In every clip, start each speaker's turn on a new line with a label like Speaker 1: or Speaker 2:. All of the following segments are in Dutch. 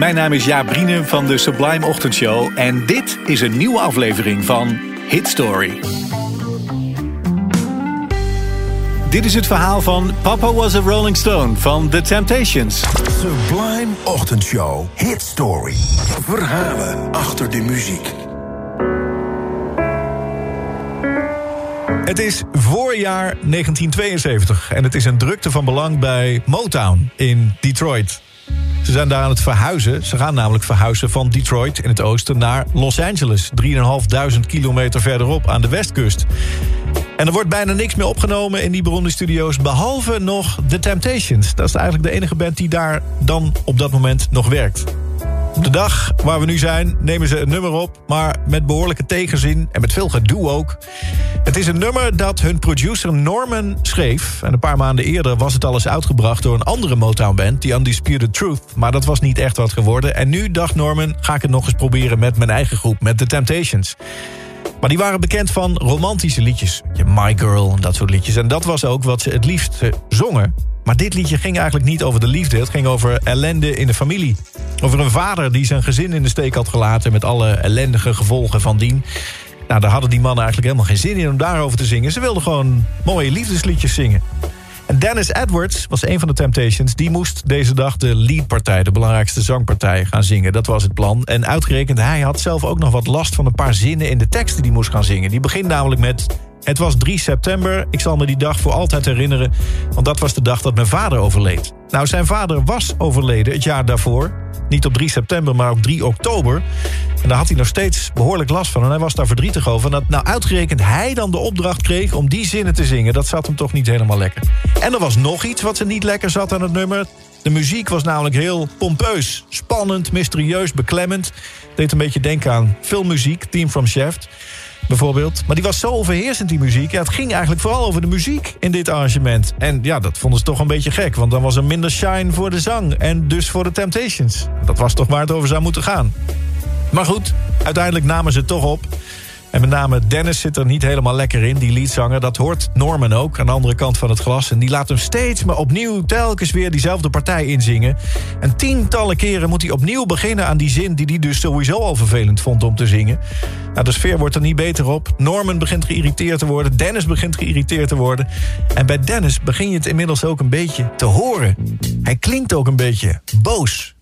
Speaker 1: Mijn naam is Jaap Brienen van de Sublime Ochtendshow en dit is een nieuwe aflevering van Hit Story. Dit is het verhaal van Papa Was a Rolling Stone van The Temptations.
Speaker 2: Sublime Ochtendshow. Hit Story. Verhalen achter de muziek.
Speaker 3: Het is voorjaar 1972 en het is een drukte van belang bij Motown in Detroit. Ze zijn daar aan het verhuizen. Ze gaan namelijk verhuizen van Detroit in het oosten naar Los Angeles. 3.500 kilometer verderop aan de westkust. En er wordt bijna niks meer opgenomen in die beroemde studio's... behalve nog The Temptations. Dat is eigenlijk de enige band die daar dan op dat moment nog werkt. Op de dag waar we nu zijn nemen ze een nummer op... maar met behoorlijke tegenzin en met veel gedoe ook. Het is een nummer dat hun producer Norman schreef. En een paar maanden eerder was het al eens uitgebracht... door een andere Motown-band, die Undisputed Truth. Maar dat was niet echt wat geworden. En nu dacht Norman, ga ik het nog eens proberen met mijn eigen groep... met The Temptations. Maar die waren bekend van romantische liedjes. My Girl en dat soort liedjes. En dat was ook wat ze het liefst eh, zongen. Maar dit liedje ging eigenlijk niet over de liefde. Het ging over ellende in de familie. Over een vader die zijn gezin in de steek had gelaten... met alle ellendige gevolgen van dien. Nou, daar hadden die mannen eigenlijk helemaal geen zin in om daarover te zingen. Ze wilden gewoon mooie liefdesliedjes zingen. En Dennis Edwards was een van de Temptations. Die moest deze dag de leadpartij, de belangrijkste zangpartij, gaan zingen. Dat was het plan. En uitgerekend, hij had zelf ook nog wat last van een paar zinnen in de tekst die moest gaan zingen. Die begint namelijk met... Het was 3 september. Ik zal me die dag voor altijd herinneren. Want dat was de dag dat mijn vader overleed. Nou, zijn vader was overleden het jaar daarvoor. Niet op 3 september, maar op 3 oktober. En daar had hij nog steeds behoorlijk last van. En hij was daar verdrietig over. En dat nou uitgerekend hij dan de opdracht kreeg om die zinnen te zingen... dat zat hem toch niet helemaal lekker. En er was nog iets wat ze niet lekker zat aan het nummer. De muziek was namelijk heel pompeus. Spannend, mysterieus, beklemmend. Deed een beetje denken aan filmmuziek, Team from Shaft bijvoorbeeld. Maar die was zo overheersend, die muziek. Ja, het ging eigenlijk vooral over de muziek in dit arrangement. En ja, dat vonden ze toch een beetje gek. Want dan was er minder shine voor de zang. En dus voor de Temptations. Dat was toch waar het over zou moeten gaan. Maar goed, uiteindelijk namen ze het toch op. En met name Dennis zit er niet helemaal lekker in, die leadzanger. Dat hoort Norman ook, aan de andere kant van het glas. En die laat hem steeds maar opnieuw telkens weer diezelfde partij inzingen. En tientallen keren moet hij opnieuw beginnen aan die zin... die hij dus sowieso al vervelend vond om te zingen. Nou, de sfeer wordt er niet beter op. Norman begint geïrriteerd te worden. Dennis begint geïrriteerd te worden. En bij Dennis begin je het inmiddels ook een beetje te horen. Hij klinkt ook een beetje boos.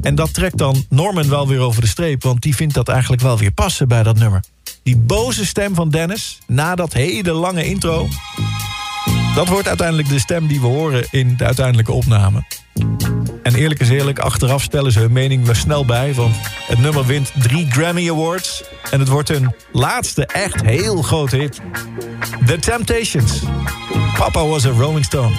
Speaker 3: En dat trekt dan Norman wel weer over de streep... want die vindt dat eigenlijk wel weer passen bij dat nummer. Die boze stem van Dennis, na dat hele lange intro... dat wordt uiteindelijk de stem die we horen in de uiteindelijke opname. En eerlijk is eerlijk, achteraf stellen ze hun mening wel snel bij... want het nummer wint drie Grammy Awards... en het wordt hun laatste echt heel grote hit. The Temptations. Papa was a Rolling Stone.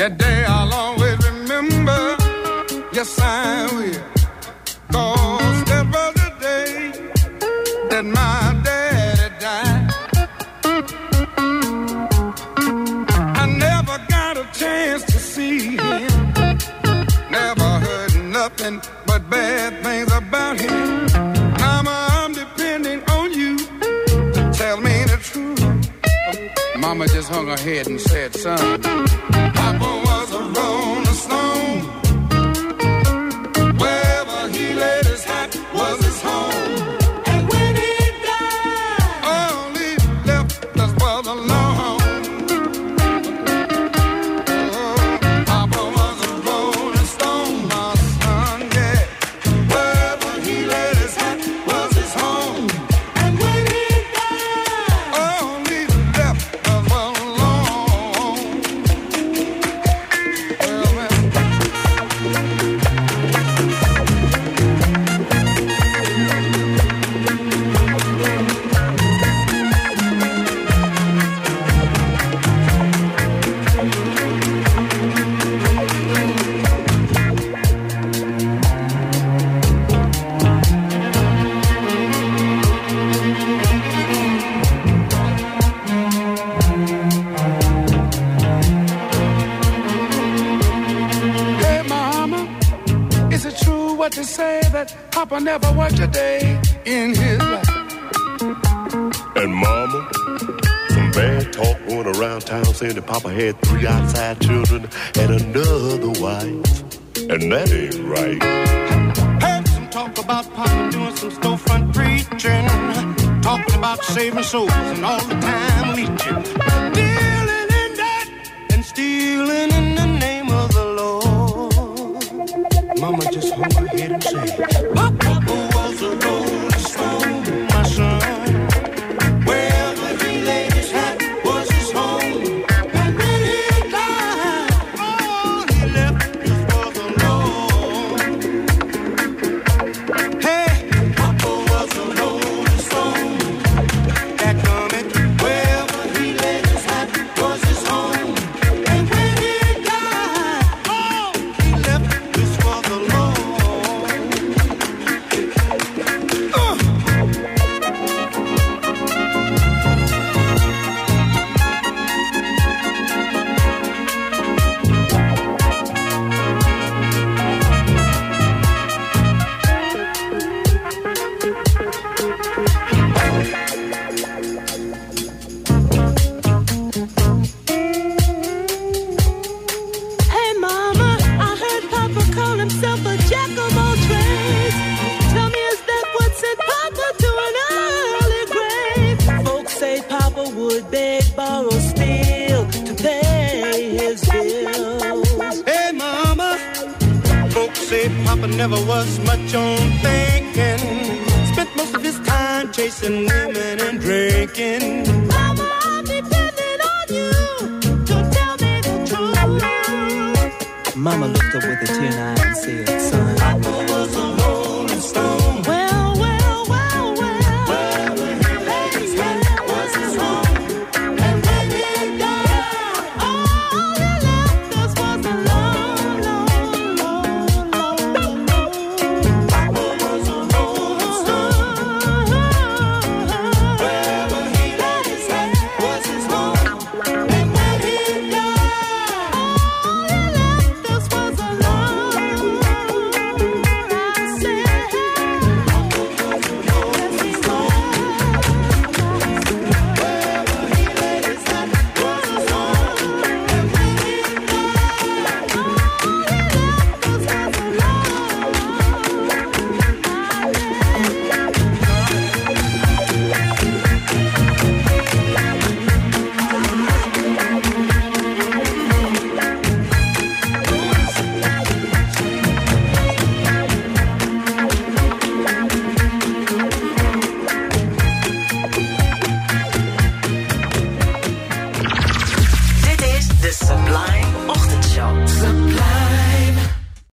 Speaker 4: That day I long Mama just hung her head and said, son, Papa was a rolling stone. Papa never worked a day in his life?
Speaker 5: And mama, some bad talk going around town saying that Papa had three outside children and another wife. And that ain't right.
Speaker 4: Heard some talk about Papa doing some storefront preaching, talking about saving souls and all the time leeching, dealing in that and stealing in the name of the Lord. Mama just hung her head and said, Papa never was much on thinking. Spent most of his time chasing women and drinking.
Speaker 6: Mama, I'm depending on you to tell me the truth.
Speaker 4: Mama,